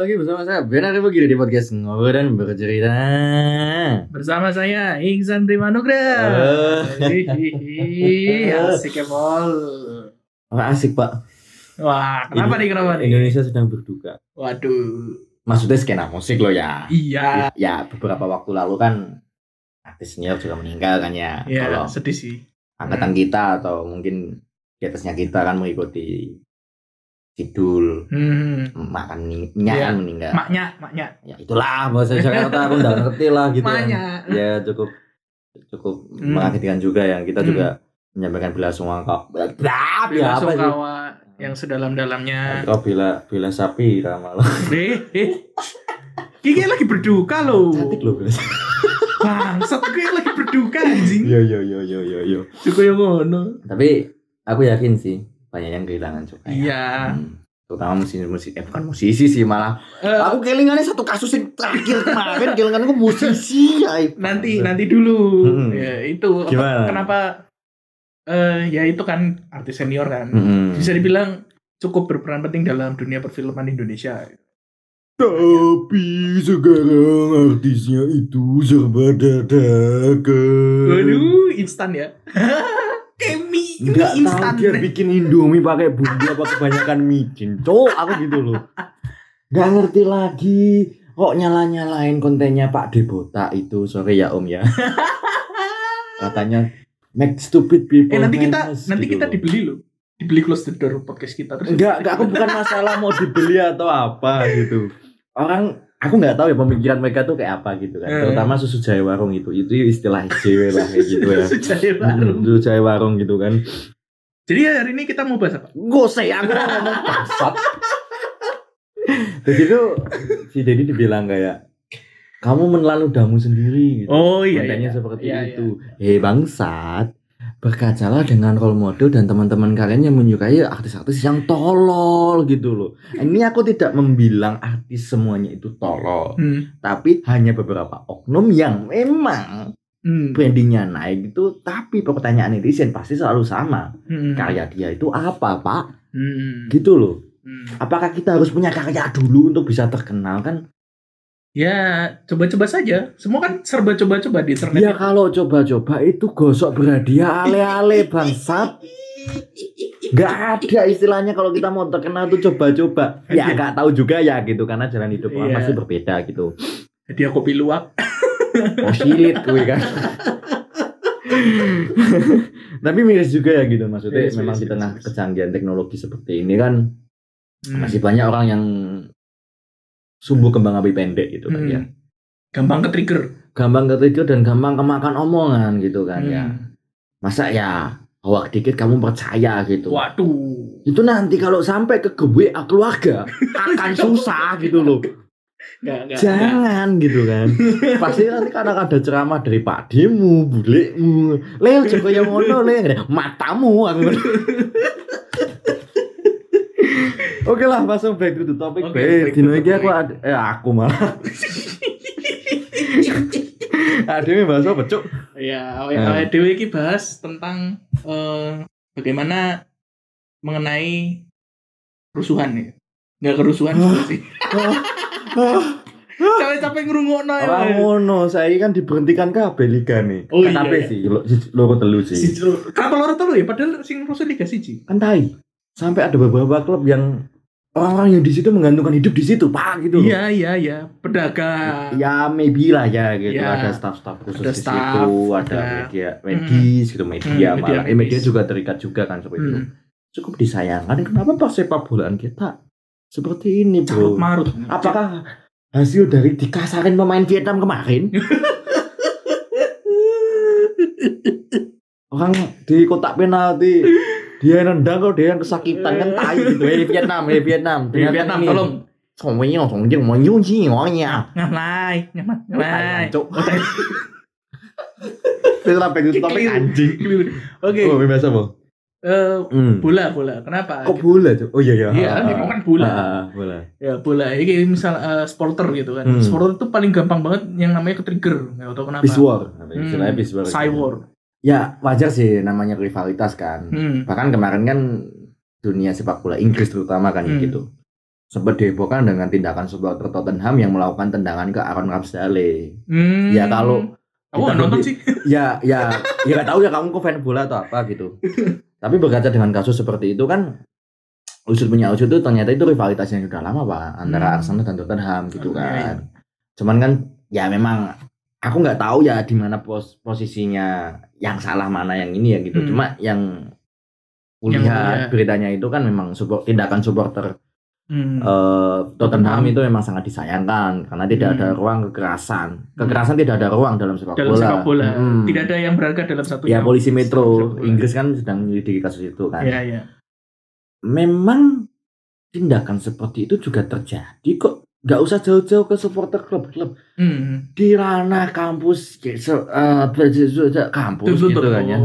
lagi bersama saya Benar begini di podcast Ngobrol dan Bercerita Bersama saya Iksan Primanugra. Hihihi, Asik ya Pol. Asik pak Wah, kenapa Ini- nih kenapa nih? Indonesia sedang berduka Waduh. Maksudnya skena musik loh ya Iya. Ya beberapa waktu lalu kan Artis senior juga meninggal kan ya Iya, sedih sih. angkatan kita atau mungkin di atasnya kita kan mengikuti Sidul Hmm. makan minyak Iya. kan meninggal Maknya, maknya. ya itulah bahasa Jakarta aku nggak ngerti lah gitu kan. Maknya. ya cukup cukup Hmm. mengagetkan juga yang kita Hmm. juga menyampaikan bela sungkawa ya Bila apa sih sungkawa yang sedalam-dalamnya. kau bila bila sapi ramal Eh, eh. Kiki lagi berduka loh. cantik loh bila sapi Bangsat gue lagi berduka anjing. yo yo yo yo yo yo Juga yang ngono. tapi aku yakin sih banyak yang kehilangan juga ya. Iya. Hmm. terutama musisi musisi eh bukan musisi sih malah Eh, aku kelingannya satu kasus yang terakhir kemarin kelinganku musisi ya nanti nanti dulu Hmm. ya itu Gimana? kenapa eh ya itu kan artis senior kan Mm-mm. bisa dibilang cukup berperan penting dalam dunia perfilman Indonesia Tapi sekarang artisnya itu serba dadakan. waduh instan ya Ini Nggak tahu dia bikin Indomie pakai bumbu apa kebanyakan micin. Cok, aku gitu loh. Nggak ngerti lagi. Kok nyala-nyalain kontennya Pak Debota itu. Sorry ya Om ya. Katanya make stupid people eh nanti kita famous nanti gitu kita loh. dibeli loh dibeli close the door podcast kita terus Enggak, enggak aku bukan masalah mau dibeli atau apa gitu. Orang aku nggak tahu ya pemikiran mereka tuh kayak apa gitu kan. Eh. Terutama susu jahe warung itu. Itu istilah JW lah kayak gitu ya. Baru. Susu jahe warung gitu kan. jadi hari ini kita mau bahas apa aku mau ngomong bangsat. Jadi tuh si Dedi dibilang kayak kamu menelan ludahmu sendiri gitu. oh iya Kontennya iya seperti Iya, itu. Hei bangsat, berkacalah dengan role model dan teman-teman kalian yang menyukai artis-artis yang tolol gitu loh. Ini aku tidak membilang artis semuanya itu tolol, hmm. tapi hanya beberapa oknum yang memang Hmm. brandingnya naik gitu. Tapi pertanyaan netizen pasti selalu sama. Hmm. Karya dia itu apa, Pak? Hmm. Gitu loh. Hmm. Apakah kita harus punya karya dulu untuk bisa terkenal kan? Ya, coba-coba saja. Semua kan serba coba-coba di internet. Ya kalau coba-coba itu gosok berhadiah ale-ale bangsat. Gak ada istilahnya kalau kita mau terkenal tuh coba-coba. Ya nggak tahu juga ya gitu karena jalan hidup orang Iya. masih berbeda gitu. Jadi aku kopi luwak. Oh silit kuwi kan. Tapi miris juga ya gitu maksudnya memang di tengah kecanggihan teknologi seperti ini kan Hmm. masih banyak orang yang sumbu kembang api pendek gitu kan Hmm. ya. Gampang ke trigger. Gampang ketrigger dan gampang kemakan omongan gitu kan ya. Hmm. Masa ya hoak dikit kamu percaya gitu. Waduh. Itu nanti kalau sampai ke WA keluarga akan susah gitu loh. Enggak, enggak. Jangan gitu kan. Pasti nanti kadang ada ceramah dari Pak Demu, bulekmu. Leo Joko yang ngono le, matamu aku. Oke lah, langsung back to the topic. Back to dino iki aku ada, eh aku malah. Ada yang bahas apa, Cuk? Ya, Hmm. awal Dewi ini bahas tentang eh, bagaimana mengenai kerusuhan ya. Enggak kerusuhan juga sih. Capek-capek ngerungokno ya. Orang ngono, saya kan diberhentikan kabeh liga nih. Oh, kan iya, iya. sih, lo, loro telu Si sih. Jero- Kenapa loro telu ya? Padahal sing rusuh Liga siji. Kan tai. Sampai ada beberapa klub yang orang-orang yang di situ menggantungkan hidup di situ, Pak gitu. Iya, iya, iya. Pedagang. Ya maybe lah ya gitu. Ya. Ada staff-staff khusus Ada di staff, situ, ada ada- media medis gitu, media Hmm, media malah. Eh, media juga terikat juga kan seperti itu. Hmm. Cukup disayangkan kenapa persepak bolaan kita seperti ini, Carut Bro. marut. Apakah hasil dari dikasarin pemain Vietnam kemarin? Orang di kotak penalti dia yang nendang kok dia yang kesakitan kan hmm. tai gitu dari Vietnam dari Vietnam dari Vietnam tolong Soalnya orang yang mau nyuci ngapai ngapai ngalai. Terus sampai itu topik anjing. Oke. Oh, biasa mau. Eh, hmm. bola, bola. Kenapa? Kok bola tuh? Oh iya iya. Iya, kan kan bola. Ah, ah, bola. Ya, bola. Ini misal uh, sporter gitu kan. Hmm. Sporter itu paling gampang banget yang namanya ke trigger. Enggak tahu kenapa. Visual. Istilahnya visual. Cyber Ya, wajar sih namanya rivalitas kan. Hmm. Bahkan kemarin kan dunia sepak bola Inggris terutama kan Hmm. gitu. sempat dihebohkan dengan tindakan supporter Tottenham yang melakukan tendangan ke Aaron Ramsdale. Hmm. Ya kalau Aku nggak nonton sih. ya ya ya nggak tahu ya kamu kok fan bola atau apa gitu. Tapi berkaca dengan kasus seperti itu kan usut punya usut itu ternyata itu rivalitas yang sudah lama pak antara Hmm. Arsenal dan Tottenham gitu Iya, kan. Cuman kan ya memang aku nggak tahu ya di mana pos posisinya yang salah mana yang ini ya gitu. Hmm. Cuma yang Yang kulihat kulihat. beritanya itu kan memang support, tindakan supporter Hmm. eh, Tottenham Tottenham. itu memang sangat disayangkan karena tidak ada Hmm. ruang kekerasan. Kekerasan tidak ada ruang dalam sepak dalam bola. sepak bola Mm. tidak ada yang berharga dalam satu Ya polisi metro. Inggris kan sedang menyelidiki kasus itu kan. Iya, iya. Memang tindakan seperti itu juga terjadi kok. Gak usah jauh-jauh ke supporter klub-klub Hmm. di ranah kampus be- kampus Tuh, gitu kan ya.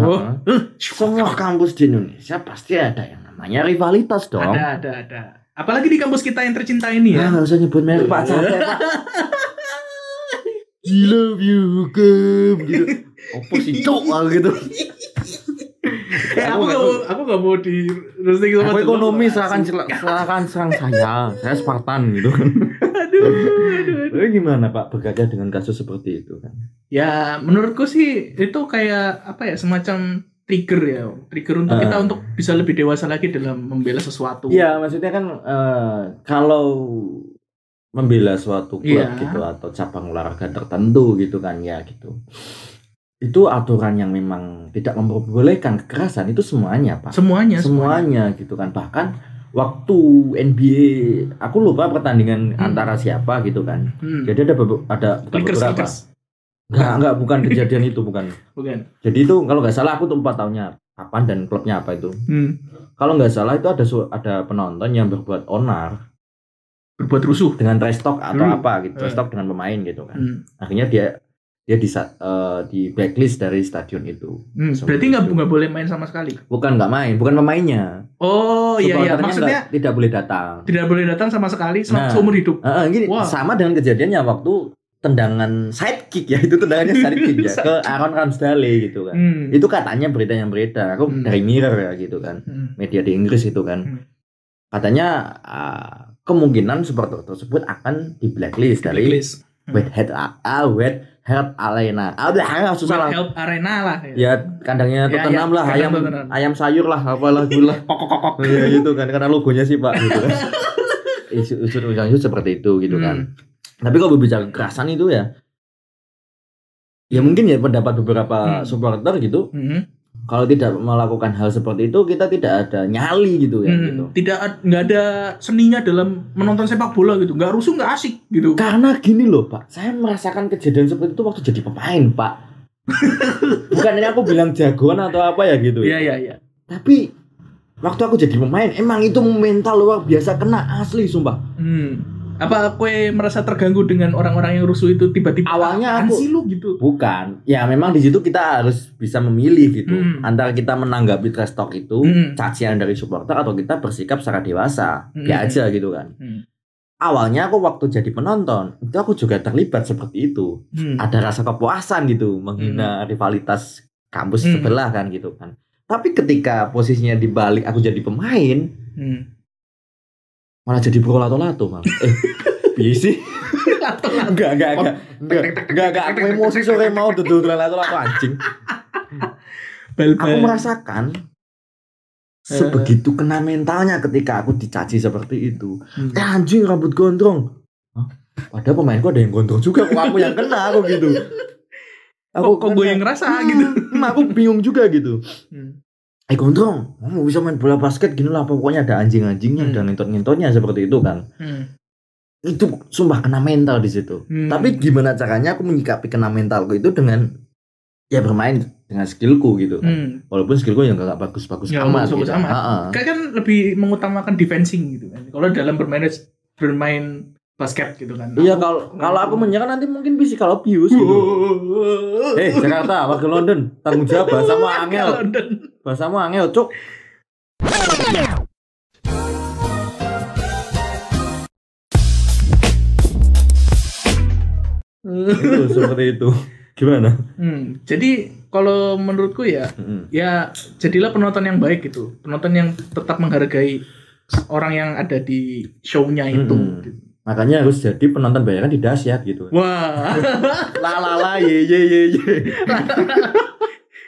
Semua kampus di Indonesia pasti ada yang namanya rivalitas dong. Ada, ada, ada. Apalagi di kampus kita yang tercinta ini ya. nggak usah nyebut merek Pak capek Pak. I love you hukum gitu. Apa sih cok gitu. Eh, aku gak mau, aku gak mau di roasting sama Aku ekonomi silakan silakan serang saya. Saya Spartan gitu kan. Aduh, aduh, aduh. Gimana Pak berkaca dengan kasus seperti itu kan? Ya, menurutku sih itu kayak apa ya semacam trigger ya, trigger untuk Ah. kita untuk bisa lebih dewasa lagi dalam membela sesuatu. Iya, maksudnya kan eh, kalau membela suatu klub Iya. gitu atau cabang olahraga tertentu gitu kan ya gitu. Itu aturan yang memang tidak memperbolehkan kekerasan itu semuanya, Pak. Semuanya, semuanya gitu kan bahkan waktu NBA aku lupa pertandingan Hmm. antara siapa gitu kan Hmm. jadi ada ada bukan Lakers, beberapa Lakers. enggak enggak bukan kejadian itu bukan Bukan. jadi itu kalau nggak salah aku tuh empat tahunnya kapan dan klubnya apa itu Hmm. kalau nggak salah itu ada ada penonton yang berbuat onar Berbuat rusuh. dengan trash talk atau Hmm. apa gitu trash Eh. talk dengan pemain gitu kan Hmm. akhirnya dia dia di eh, di blacklist dari stadion itu Hmm. Seperti Berarti nggak nggak boleh main sama sekali. bukan nggak main bukan pemainnya Oh iya iya, maksudnya nggak- tidak boleh datang tidak boleh datang sama sekali selama Nah. seumur hidup. Heeh, gini Wah. sama dengan kejadiannya waktu tendangan sidekick ya itu tendangannya sidekick ya ke Aaron Ramsdale gitu kan. Hmm. Itu katanya berita yang beredar. Aku Hmm. dari Mirror ya gitu kan. Hmm. Media di Inggris itu kan. Hmm. Katanya ah, kemungkinan supporter tersebut akan di blacklist dari Blacklist. Wet Head Wet Head Arena. Ah ah, susah lah. Help Arena lah. Ya kandangnya Ya, Tottenham ya, lah, ayam Tottenham. ayam sayur lah, apalah gula. Kok kok kok, kok. ya gitu kan karena logonya sih Pak gitu kan. Isu unsur unsur seperti itu gitu kan. Hmm. Tapi kalau berbicara kekerasan itu ya Ya mungkin ya pendapat beberapa Hmm. supporter gitu Hmm. Kalau tidak melakukan hal seperti itu Kita tidak ada nyali gitu ya Hmm. gitu Tidak nggak ada seninya dalam menonton sepak bola gitu. Nggak rusuh, nggak asik gitu. Karena gini loh Pak Saya merasakan kejadian seperti itu waktu jadi pemain Pak Bukannya aku bilang jagoan atau apa ya gitu Iya iya iya. Tapi Waktu aku jadi pemain Emang itu mental luar biasa Kena asli sumpah Hmm. Apa kue merasa terganggu dengan orang-orang yang rusuh itu tiba-tiba Awalnya "Apaan aku- sih lu gitu. Bukan Ya memang di situ kita harus bisa memilih gitu Hmm. Antara kita menanggapi trash talk itu Hmm. cacian dari supporter atau kita bersikap secara dewasa Hmm. ya aja gitu kan Hmm. awalnya aku waktu jadi penonton itu aku juga terlibat seperti itu Hmm. ada rasa kepuasan gitu menghina rivalitas kampus Hmm. sebelah kan gitu kan tapi ketika posisinya dibalik aku jadi pemain Hmm. Malah jadi pro lato-lato malah eh piye sih? Enggak enggak enggak. Enggak enggak enggak. aku emosi sore mau duduk lato-lato anjing. Bal-bal. aku merasakan sebegitu kena mentalnya ketika aku dicaci seperti itu. Hmm. eh anjing rambut gondrong. Hah? padahal pemainku ada yang gondrong juga kok aku yang kena aku gitu. Kok, kok gue yang ngerasa gitu. Hmm, aku bingung juga gitu. Hmm. Eh gondrong kamu bisa main bola basket gini lah pokoknya ada anjing-anjingnya Hmm. ada ngentot-ngentotnya seperti itu kan Hmm. itu sumpah kena mental di situ Hmm. tapi gimana caranya aku menyikapi kena mentalku itu dengan ya bermain dengan skillku gitu kan. Hmm. walaupun skillku yang gak bagus-bagus Ya, amat gitu. amat. Kan lebih mengutamakan defensing gitu kan. Kalau dalam bermain bermain basket gitu kan. Iya kalau kalau aku menyerang nanti mungkin physical abuse gitu. Eh Jakarta, warga London, tanggung jawab bahasamu angel, bahasamu angel, cuk. Itu seperti itu. Gimana? Hmm, jadi kalau menurutku ya, Mm-mm. ya jadilah penonton yang baik gitu, penonton yang tetap menghargai orang yang ada di show-nya itu. Mm-mm. Makanya harus jadi penonton bayaran di dahsyat gitu. Wah, La la la ye ye ye ye.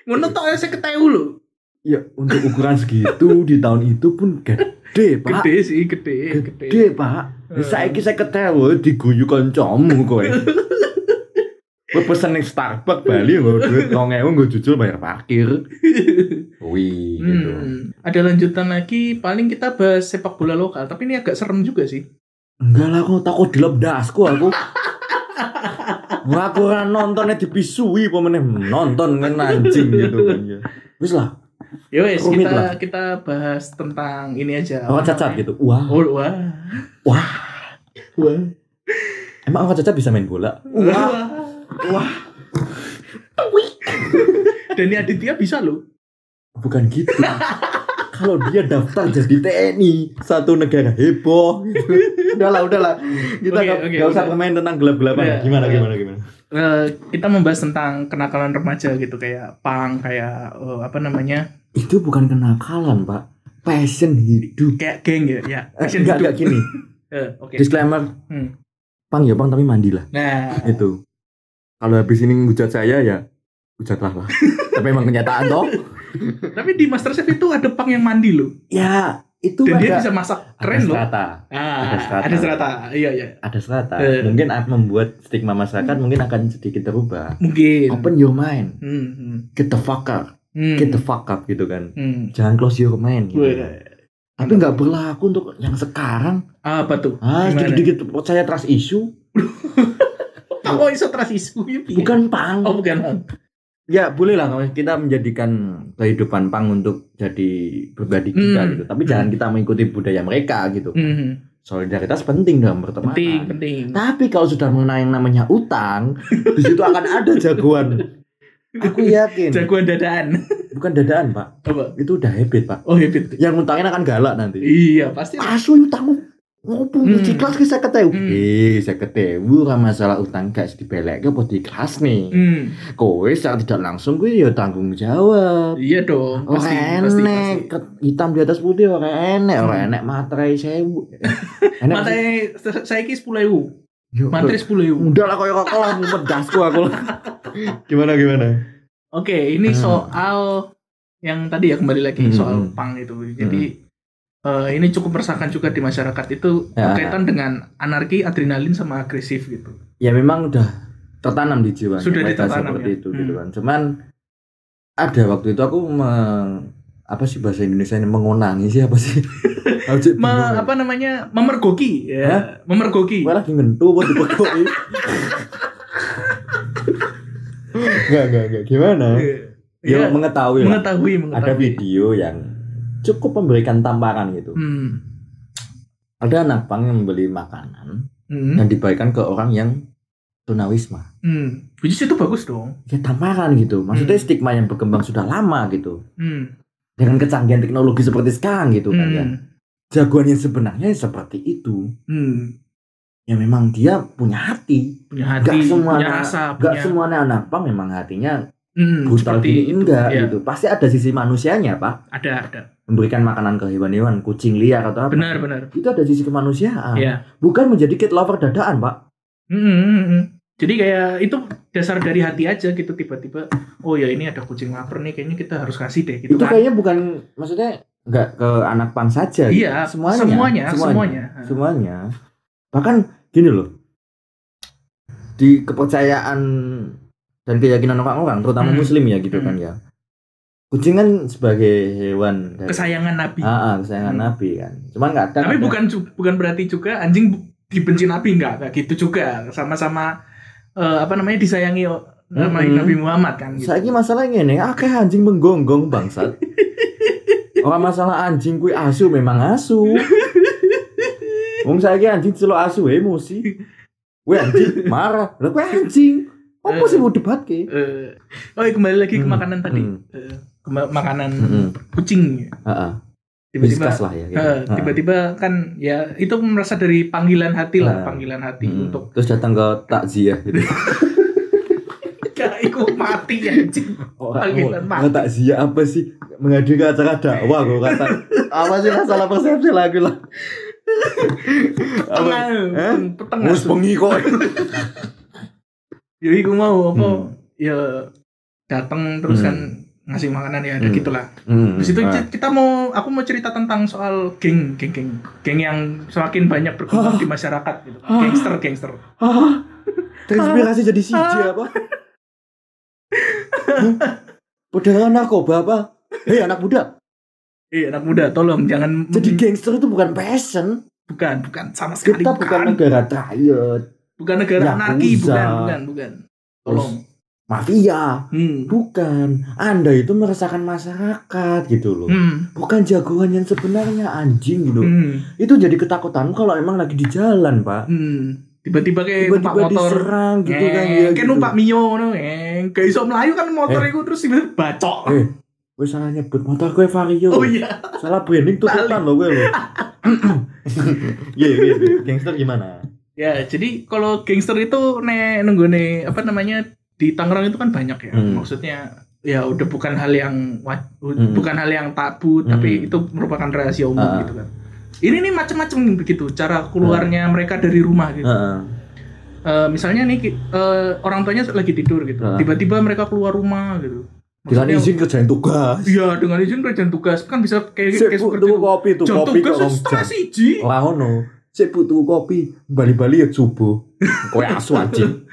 ngono tok ya saya ketahui lho. Ya untuk ukuran segitu di tahun itu pun gede, Pak. Gede sih, gede, gede. Gede, Pak. Eh. Saiki saya ketawa diguyu kancamu kowe. Kowe pesen ning Starbucks Bali nggo duit 2000 nggo jujul bayar parkir. Wih, gitu. Hmm. Ada lanjutan lagi, paling kita bahas sepak bola lokal, tapi ini agak serem juga sih. Enggak lah, aku takut dilebdasku aku. Aku ora nontonnya dipisui apa meneh nonton kan anjing gitu kan ya. Wis lah, Ya kita lah. kita bahas tentang ini aja. awak cacat gitu. Wah, Oh, wah. wah. Wah. Emang awak cacat bisa main bola? Wah, wah. Dani Aditya bisa loh. Bukan gitu. Kalau dia daftar jadi TNI satu negara heboh. Udahlah, udahlah. Kita oke, nggak usah udah. main tentang gelap-gelapan. Gimana, udah. gimana, gimana? Eh, kita membahas tentang kenakalan remaja gitu kayak pang kayak eh, apa namanya Itu bukan kenakalan, Pak. Passion hidup. kayak geng ya ya Eh, action enggak, hidup. enggak gini. Eh, oke Disclaimer, Hmm. pang ya pang tapi mandi lah. nah Itu. Kalau habis ini ngujat saya ya hujatlah lah. tapi emang kenyataan toh. Tapi di Masterchef itu ada pang yang mandi loh Ya, itu dan dia ada, bisa masak ada keren loh ah, ada strata. ada strata iya iya Ada strata. Eh. Mungkin akan membuat stigma masyarakat mungkin akan sedikit berubah. mungkin Open your mind. hmm, hmm, Get the fuck up. hmm, Get the fuck up gitu kan. hmm. Jangan close your mind gitu. Weh, Tapi nggak berlaku untuk yang sekarang. apa tuh Ah, Gimana? sedikit-dikit percaya trust issue. Pak kok iso trust isu piye? Bukan pang. oh bukan. Ya boleh lah kalau kita menjadikan kehidupan pang untuk jadi pribadi kita Hmm. gitu. Tapi jangan kita mengikuti budaya mereka gitu. Hmm, Solidaritas penting dalam pertemanan. penting penting Tapi kalau sudah mengenai yang namanya utang, di situ akan ada jagoan. Aku yakin. jagoan dadaan Bukan dadaan, Pak. apa Itu udah habit, Pak. oh habit Yang ngutangin akan galak nanti. iya pasti Asu utangmu ngopo Hmm. di kelas ki 50.000. Hmm. Eh, 50.000 ora masalah utang guys dibeleke apa di kelas nih. hmm. Kowe secara tidak langsung kuwi ya tanggung jawab. iya dong Ora pasti pasti enek pasti hitam di atas putih ora enek, ora Hmm. enek materai. Enek saya ki sepuluh ribu, Yo, materi sepuluh ribu. Udah lah koyo kok lah mumet dasku aku lah. gimana gimana? Oke, ini Hmm. soal yang tadi ya kembali lagi Hmm. soal pang itu. Jadi eh, ini cukup meresahkan juga di masyarakat itu Ya. berkaitan dengan anarki, adrenalin sama agresif gitu. Ya memang udah tertanam di jiwa. Sudah ditanam, seperti ya. itu gitu Hmm. kan. Cuman ada waktu itu aku meng- apa sih bahasa Indonesia ini mengonangi sih apa sih? Me- ya. apa namanya? Memergoki ya, memergoki. Gue lagi ngentu buat dipegoki. Enggak, enggak, enggak. Gimana? Ya, Iya, mengetahui lah. mengetahui, Ada mengetahui. video yang cukup memberikan tamparan gitu. Hmm. Ada anak pang yang membeli makanan Hmm. yang dibagikan ke orang yang tunawisma. Hmm. Which is itu bagus dong. Ya tamparan gitu. Maksudnya Hmm. stigma yang berkembang sudah lama gitu. Hmm. Dengan kecanggihan teknologi seperti sekarang gitu kan ya. Hmm. Jagoan yang sebenarnya seperti itu. Hmm. Ya memang dia punya hati. Punya Gak hati, semuanya- punya rasa, Gak punya semuanya anak pang memang hatinya Hmm, brutal seperti itu. enggak Ya, gitu. Pasti ada sisi manusianya, Pak. Ada, ada. Memberikan makanan ke hewan-hewan, kucing liar atau apa. Benar, benar. Itu ada sisi kemanusiaan. Ya. Bukan menjadi cat lover dadaan, Pak. Hmm, hmm, hmm. Jadi kayak itu dasar dari hati aja gitu tiba-tiba oh ya ini ada kucing lapar nih kayaknya kita harus kasih deh gitu itu kan. kayaknya bukan maksudnya nggak ke anak pang saja gitu. Iya, semuanya semuanya, semuanya semuanya. semuanya. bahkan gini loh di kepercayaan dan keyakinan orang-orang terutama Hmm. muslim ya gitu Hmm. kan ya kucing kan sebagai hewan dari Kesayangan Nabi. ah, ah, kesayangan Hmm. nabi kan cuman nggak ada Tapi ada- bukan ju- bukan berarti juga anjing dibenci Nabi enggak, enggak gitu juga. Sama-sama eh, apa namanya disayangi nama Mm-mm. Nabi Muhammad kan gitu. saya masalahnya ini akeh anjing menggonggong bangsat orang masalah anjing kui asu memang asu Wong saya anjing celok asu emosi. Gue anjing marah. Gue anjing. Apa sih mau debat ke? Eh, oh ya, kembali lagi ke Hmm, makanan tadi. hmm. Eh, ke ma- makanan kucing. Heeh. Tiba-tiba lah ya. gitu. Eh, tiba-tiba kan ya itu merasa dari panggilan hati lah, Ah. panggilan hati Hmm. untuk terus datang ke takziah gitu. Iku mati anjing. Oh, Panggilan oh, mati. Zia apa sih menghadiri ke acara dakwah kok kata apa sih masalah persepsi lagi lah Tengah, Eh? petengah. Mus bengi kok Ya iku mau apa? Hmm. Ya datang terus Hmm. kan ngasih makanan ya ada Hmm. gitulah. hmm, Di situ ah. kita mau aku mau cerita tentang soal geng, geng, geng, geng yang semakin banyak berkembang Hah? di masyarakat gitu. Hah? Gangster, gangster. ah, terinspirasi jadi CJ apa Padahal narkoba apa? Hei anak muda, Eh anak muda, tolong jangan jadi gangster itu bukan passion. bukan, bukan sama sekali Kita bukan negara riot, bukan negara anarki, Yakuza. bukan, bukan, bukan. Tolong. mafia, Hmm. bukan. Anda itu meresahkan masyarakat gitu loh. Hmm. Bukan jagoan yang sebenarnya anjing gitu. Hmm. Itu jadi ketakutan kalau emang lagi di jalan, Pak. Hmm. Tiba-tiba kayak numpak Tiba-tiba motor. diserang gitu kan Ngeng, ya. kayak gitu. numpak Mio ngono, ngeng. Kayak iso melayu kan motor Eh. itu terus tiba-tiba bacok. Eh, gue salah nyebut motor gue Vario. Oh iya. Salah branding tutupan lo gue lo. Iya, iya, iya. Gangster gimana? Ya, jadi kalau gangster itu nih nunggu nih apa namanya di Tangerang itu kan banyak ya. Hmm. Maksudnya ya udah bukan hal yang Hmm. bukan hal yang tabu tapi Hmm. itu merupakan rahasia umum Ah. gitu kan. Ini nih macam-macam begitu cara keluarnya mereka dari rumah gitu. Heeh. Eh, misalnya nih eh, orang tuanya lagi tidur gitu. Tiba-tiba mereka keluar rumah gitu. Dengan Maksudnya- izin kerjain tugas. Iya, dengan izin kerjaan tugas kan bisa kayak, kayak seperti itu. kopi tuh Jam kopi tugas setengah siji. Lah. Sik bu tuku kopi bali-bali ya subuh. Kowe asu anjing.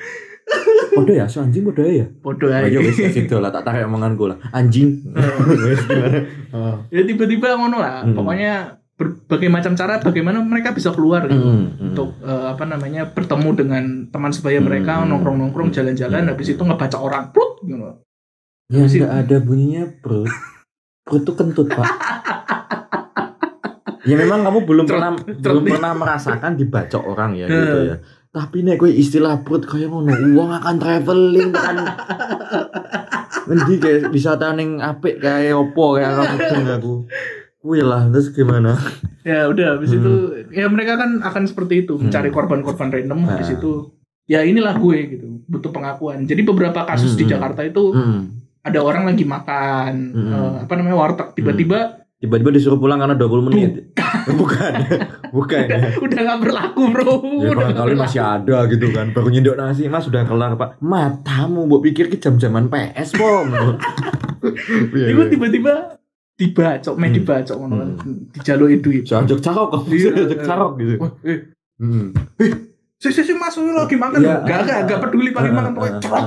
Podo ya asu anjing podo ya. Bodoh aja. Ayo wis wis itu lah tak tarik omonganku lah. Anjing. Gimana? Oh. ya tiba-tiba ngono lah. Hmm. Pokoknya berbagai macam cara bagaimana mereka bisa keluar gitu. Hmm, hmm. Untuk eh, apa namanya bertemu dengan teman sebaya mereka Hmm. nongkrong-nongkrong jalan-jalan habis itu ngebaca orang Prut, gitu. Ya Sih. nggak ada bunyinya perut. Perut tuh kentut pak. ya memang kamu belum pernah belum pernah merasakan dibacok orang ya Hmm. gitu ya. Tapi nek gue istilah perut kayak ngono, uang akan traveling kan. Ngendi kayak wisata ning apik kayak opo kayak aku mudeng aku. Kuwi lah terus gimana? Ya udah habis Hmm. itu ya mereka kan akan seperti itu mencari Hmm. korban-korban random habis Ah. itu ya inilah gue gitu butuh pengakuan. Jadi beberapa kasus di Hmm. Jakarta itu Hmm. ada orang lagi makan Hmm. eh, apa namanya warteg tiba-tiba Tiba-tiba disuruh pulang karena 20 menit. Bukan. Bukan. udah udah nggak berlaku bro Ya Udah barangkali berlaku. masih ada gitu kan Baru nyendok nasi Mas sudah kelar pak Matamu Mbok pikir ke jam-jaman PS pom Iya, Iku iya. tiba-tiba dibacok, main Hmm. dibacok ngono kan. Hmm. Dijaluki duit. Janjuk carok kok Iya. Janjuk carok gitu eh, Hmm. si si si mas lagi makan. Iya. Gak gak gak peduli paling Ah, makan pokoknya ah, cerok.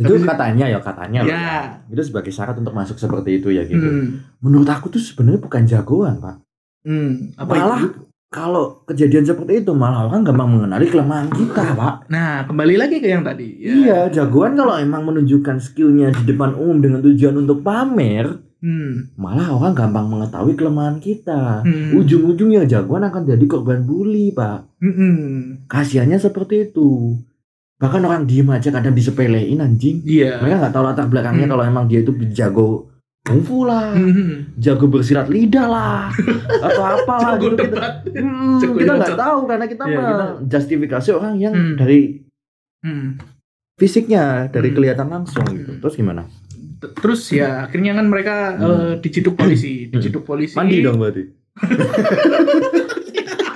Itu Tapi- katanya ya katanya loh. Ya. Itu sebagai syarat untuk masuk seperti itu ya gitu Hmm. Menurut aku tuh sebenarnya bukan jagoan pak Hmm. Apa Malah itu? kalau kejadian seperti itu Malah orang gampang mengenali kelemahan kita pak Nah, kembali lagi ke yang tadi. Ya. Iya jagoan kalau emang menunjukkan skillnya di depan umum dengan tujuan untuk pamer Hmm. malah orang gampang mengetahui kelemahan kita. Hmm. Ujung-ujungnya jagoan akan jadi korban bully, Pak. Hmm. Kasihannya seperti itu. Bahkan orang diem aja kadang disepelein anjing. Iya. Mereka nggak tahu latar belakangnya Hmm. kalau emang dia itu jago kungfu lah, Hmm. jago bersilat lidah lah, atau apalah Jago gitu. Kita, debat. Hmm, Jago kita nggak tahu karena kita Iya, kita- justifikasi orang yang Hmm. dari Hmm. fisiknya, dari Hmm. kelihatan langsung gitu. Hmm. Terus gimana? Terus ya akhirnya kan mereka Hmm. eh, diciduk polisi, diciduk polisi. Mandi dong berarti.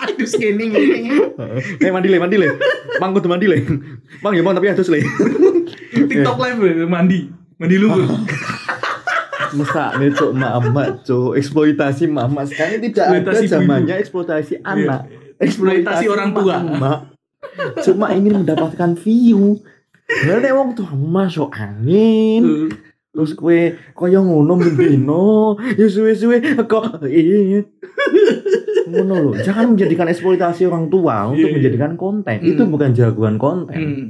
Aduh, scanning ini. Eh mandi le, mandi le. Mang kudu mandi le. Mang ya mau tapi harus le. TikTok live mandi. Mandi lumpur. Masa nih cok mama cok eksploitasi mama sekarang tidak ada zamannya eksploitasi anak Eksploitasi orang tua. cuma ingin mendapatkan view nek wong tuh masuk angin, terus kue kaya ngono bendino, ya suwe-suwe kok it. Ngono loh, jangan menjadikan eksploitasi orang tua untuk Iya, iya. menjadikan konten. Hmm. Itu bukan jagoan konten. Hmm.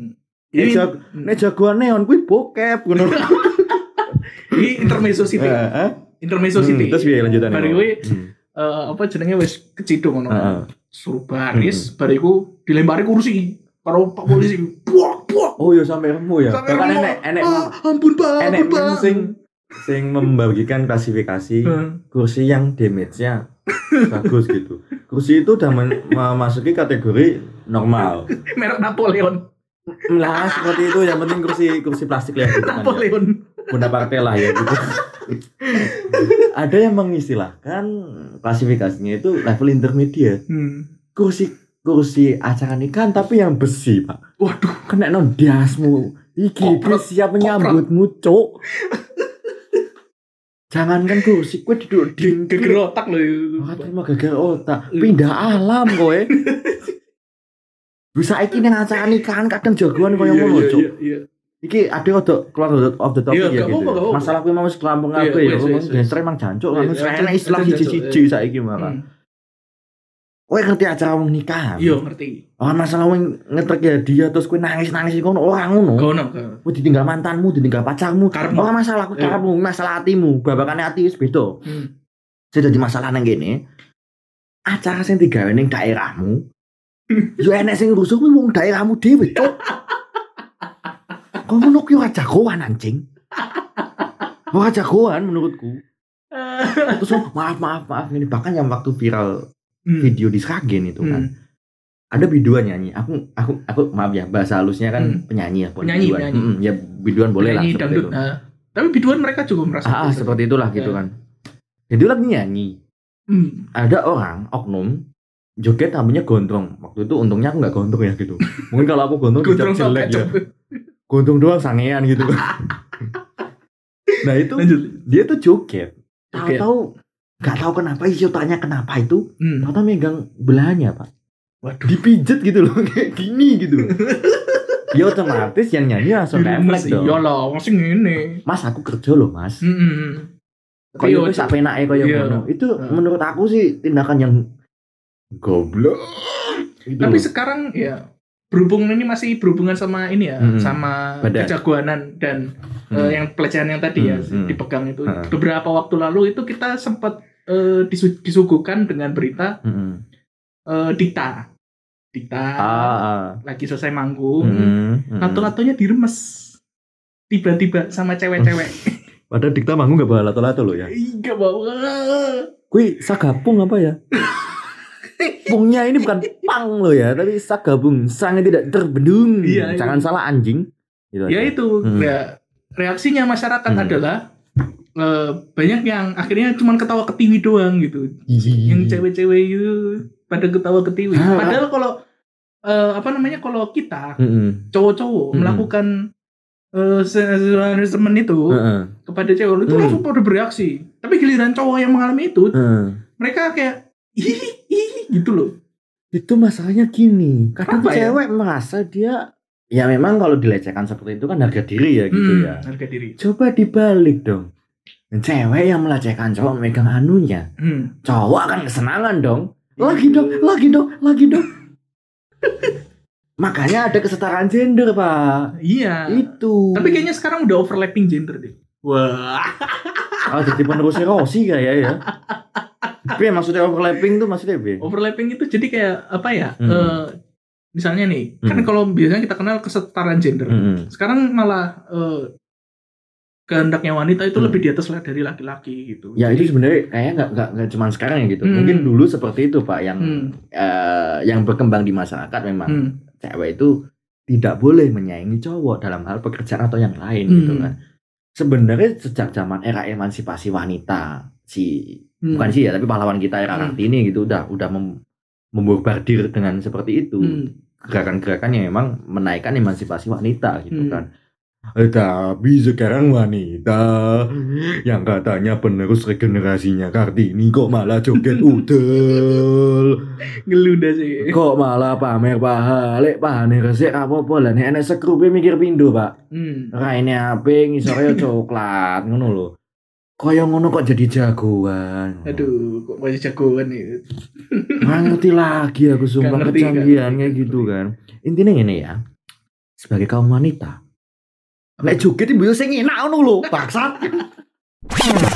Nek, Ini, jag- nek jagoan neon kuwi bokep ngono. ini intermezzo city. Eh, eh? Intermezzo Hmm, city. Terus piye lanjutannya? Bari kuwi Hmm. eh, apa jenenge wis keciduk ngono. Heeh. Suruh baris, bariku dilempari kursi karo Pak polisi. Buak, buak. Oh ya sampai remu ya. Sampai remu. enek enek Ah, ampun, Pak. enek ampun, Pak. meme sing sing membagikan klasifikasi Heeh. kursi yang damage-nya bagus gitu. Kursi itu udah memasuki kategori normal. Merek Napoleon. lah seperti itu yang penting kursi kursi plastik lah gitu kan, ya. Napoleon. Bonaparte lah ya gitu ada yang mengistilahkan klasifikasinya itu level intermediate Hmm. kursi kursi acara nikahan tapi yang besi pak Waduh, kena non diasmu iki iki siap menyambutmu cok jangankan kursi kue duduk di geger otak loh. Wah, terima geger otak. Pindah alam kowe. Bisa iki nang acara nikahan kadang jagoan koyo Iya, ngono iya, cok iya, iki ada rada keluar off the topic ya gitu apa-apa. masalah kuwi mau wis kelampung kabeh ya gestre emang jancuk kan enak jancuk, siji-siji saiki malah. Hmm. Kowe ngerti acara wong nikahan Iya, ngerti. Oh, masalah wong ngetrek ya dia terus kowe nangis-nangis iku ora ngono. Gono, gono. Kowe ditinggal mantanmu, ditinggal pacarmu. Karepmu. Ora masalah ku Iya. karepmu, masalah hatimu. Babakane ati wis beda. Hmm. Sing dadi masalah nang kene. Acara sing digawe ning daerahmu. Yo enek sing rusuh kuwi wong daerahmu dhewe, Cuk. Kok ngono kuwi ora jagoan anjing. Ora jagoan menurutku. Terus maaf maaf maaf ini bahkan yang waktu viral Hmm. video di Sragen itu kan. Hmm. ada biduan nyanyi. Aku aku aku maaf ya bahasa halusnya kan Hmm. penyanyi ya, Penyanyi, biduan. penyanyi. Mm, ya biduan boleh lah Nyanyi seperti dangdut. itu. Nah, tapi biduan mereka juga merasa Ah, ah, itu. seperti itulah gitu Ya. kan. Jadi lagi nyanyi. Hmm. Ada orang oknum joget rambutnya gondrong. Waktu itu untungnya aku nggak gondrong ya gitu. Mungkin kalau aku gondrong Gondrong jelek ya. Gondrong doang sangean gitu nah itu Lanjut. dia tuh. Joget. Tahu-tahu nggak tahu kenapa isi tanya kenapa itu. Hmm. Tahu megang belahnya pak. Waduh. Dipijet gitu loh kayak gini gitu. ya otomatis yang nyanyi langsung refleks dong. Iya lah, masih ngene. Mas aku kerja loh mas. Hmm. Tapi Kayak yo, itu sampai naik kayak Iya. ngono. Itu Heeh. menurut aku sih tindakan yang goblok. Gitu tapi loh. sekarang ya berhubung ini masih berhubungan sama ini ya, Hmm. sama Badan. kejagoanan dan Hmm. eh, yang pelecehan yang tadi ya Hmm, hmm. dipegang itu. Heeh. Beberapa waktu lalu itu kita sempat eh, disu- disuguhkan dengan berita Mm-mm. eh, Dita. Dita Ah, ah. lagi selesai manggung, Mm-mm. Mm-mm. lato-latonya diremes. Tiba-tiba sama cewek-cewek. Padahal Dikta manggung gak bawa lato-lato loh ya. Iya bawa. Kui sagapung apa ya? Pungnya ini bukan pang loh ya, tapi sagabung. Sangnya tidak terbendung. Iya, Jangan salah anjing. Gitu Ya aja. itu, Hmm. ya, reaksinya masyarakat Hmm. adalah eh, banyak yang akhirnya cuma ketawa ketiwi doang gitu. Ih. Yang cewek-cewek itu pada ketawa ketiwi. Ah. Padahal kalau eh, apa namanya kalau kita Mm-mm. cowok-cowok Hmm. melakukan eh temen itu Heeh. kepada cewek itu Hmm. langsung pada bereaksi. Tapi giliran cowok yang mengalami itu, mereka kayak gitu loh. Itu masalahnya gini, kadang Apa ya? cewek merasa dia ya memang kalau dilecehkan seperti itu kan harga diri ya gitu Hmm, ya. Harga diri. Coba dibalik dong. Cewek yang melecehkan cowok megang anunya, Hmm. cowok akan kesenangan dong. Lagi dong, lagi dong, lagi dong. Makanya ada kesetaraan gender, Pak. Iya. Itu. Tapi kayaknya sekarang udah overlapping gender deh. Wah. kalau jadi penerusnya Rossi kayak ya. Tapi maksudnya overlapping tuh maksudnya apa? Overlapping itu jadi kayak apa ya? Hmm. eh, misalnya nih, kan Hmm. kalau biasanya kita kenal kesetaraan gender. Mm-mm. Sekarang malah eh, kehendaknya wanita itu Hmm. lebih di atas lah dari laki-laki gitu. Ya Jadi, itu sebenarnya kayak nggak nggak nggak cuma sekarang ya gitu. Hmm. Mungkin dulu seperti itu Pak yang Hmm. eh, yang berkembang di masyarakat memang Hmm. cewek itu tidak boleh menyaingi cowok dalam hal pekerjaan atau yang lain gitu Hmm. kan. Sebenarnya sejak zaman era emansipasi wanita si Hmm. bukan sih ya tapi pahlawan kita era Hmm. Kartini gitu udah udah mem, membombardir dengan seperti itu Hmm. gerakan-gerakan yang memang menaikkan emansipasi wanita gitu Hmm. kan. Tapi sekarang wanita yang katanya penerus regenerasinya Kartini kok malah joget udel. Ngeluh dah sih. Kok malah pamer paha, lek pamer resik apa-apa lah nek enek sekrupe mikir pindo, Pak. Hmm. Raine ape ngisore coklat ngono lho. Kaya ngono kok jadi jagoan. Aduh, kok masih jagoan. Nggak ngerti lagi aku sumpah ngerti, kecanggihan nggak kayak ngerti. gitu kan. Intinya ini ya. Sebagai kaum wanita, lek joget ibu sing enak ngono lho, bangsat.